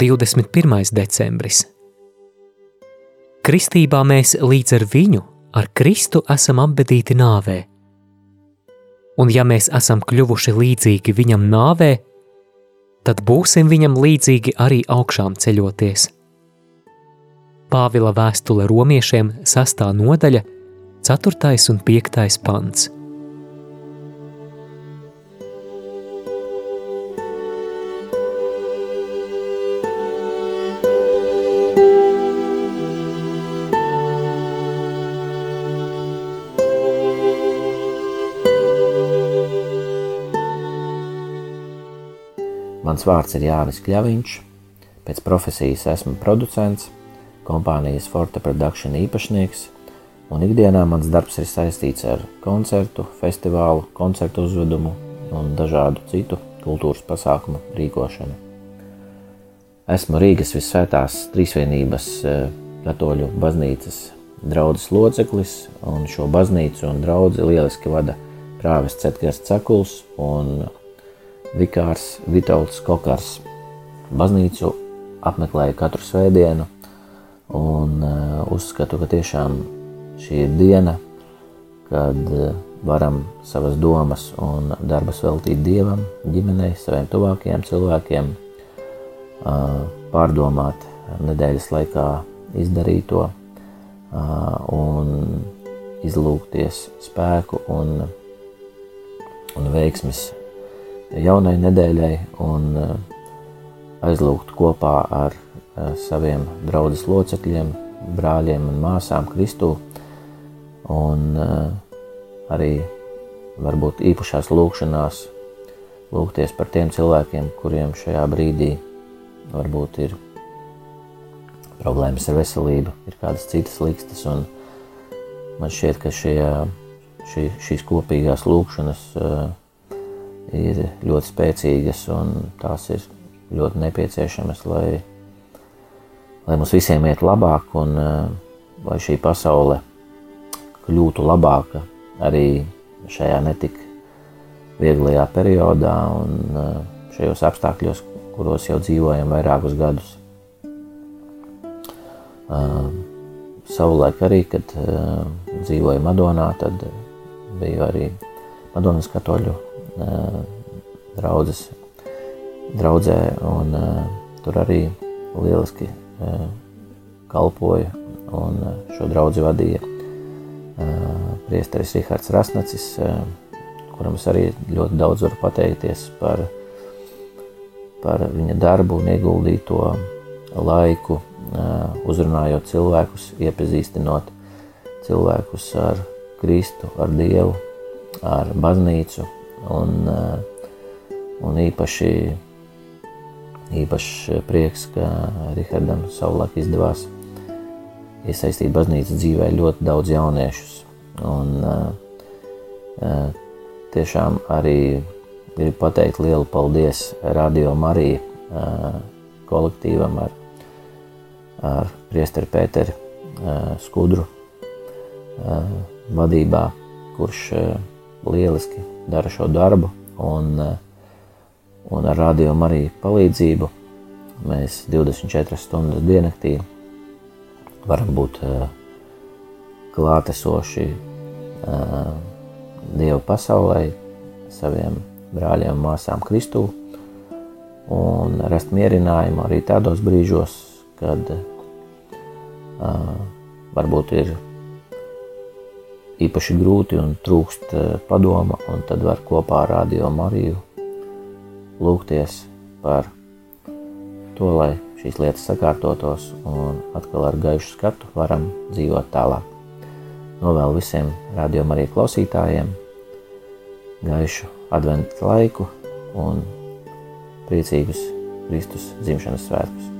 Divdesmit pirmais decembris. Kristībā mēs līdz ar viņu, ar Kristu, esam apbedīti nāvē. Un ja mēs esam kļuvuši līdzīgi viņam nāvē, tad būsim viņam līdzīgi arī augšām ceļoties. Pāvila vēstule romiešiem sastā nodaļa, 4. un 5. pants. Mans vārds ir Jānis Kļaviņš, pēc profesijas esmu producents, kompānijas Forte Production īpašnieks, un ikdienā mans darbs ir saistīts ar koncertu, festivālu, koncertu uzvedumu un dažādu citu kultūras pasākumu rīkošanu. Esmu Rīgas Visvētās Trīsvienības eh, katoļu baznīcas draudzes loceklis, un šo baznīcu un draudzi lieliski vada prāves Cetgars Cakuls un vikārs Vitauts Kokars. Baznīcu apmeklēju katru svētdienu un uh, uzskatu, ka tiešām šī ir diena, kad uh, varam savas domas un darbas veltīt Dievam, ģimenei, saviem tuvākajiem cilvēkiem, uh, pārdomāt nedēļas laikā izdarīto un izlūgties spēku un, un veiksmes jaunai nedēļai un eh, aizlūgt kopā ar eh, saviem draugus locekļiem, brāļiem un māsām Kristū. Un eh, arī varbūt īpašās lūkšanās lūgties par tiem cilvēkiem, kuriem šajā brīdī varbūt ir problēmas ar veselību, ir kādas citas likstas. Man šķiet, ka šie, šī, šīs kopīgās lūkšanas uh, ir ļoti spēcīgas un tās ir ļoti nepieciešamas, lai, lai mums visiem iet labāk un eh, lai šī pasaule kļūtu labāka arī šajā netik vieglajā periodā un eh, šajos apstākļos, kuros jau dzīvojam vairākus gadus. Eh, savulaik arī, kad dzīvoju Madonā, tad biju arī Madonas katoļu draudzes, draudzē, un tur arī lieliski kalpoja, un šo draudzi vadīja priesteris Rihards Rasnacis, kuram es arī ļoti daudz varu pateikties par, par viņa darbu un ieguldīto laiku, uzrunājot cilvēkus, iepazīstinot cilvēkus ar Kristu, ar Dievu, ar baznīcu, Un, eh, un īpaši, īpaši prieks, ka Rihardam savulaik izdevās iesaistīt baznīcas dzīvē ļoti daudz jauniešus. Un, uh, tiešām arī gribu pateikt lielu paldies Radio Marija kolektīvam ar, ar priesteri Pēteri uh, Skudru vadībā, kurš lieliski dara šo darbu. Un, eh, un ar rādījumu arī palīdzību mēs 24 stundas diennaktī varam būt uh, klātesoši uh, Dieva pasaulē, saviem brāļiem un māsām Kristū, un rast mierinājumu arī tādos brīžos, kad uh, varbūt ir īpaši grūti un trūkst eh, padoma, un tad var kopā ar Radio Mariju lūgties par to, lai šīs lietas sakārtotos un atkal ar gaišu skatu varam dzīvot tālāk. Novēlu visiem rādījuma arī klausītājiem gaišu adventu laiku un priecīgus Kristus dzimšanas svētkus.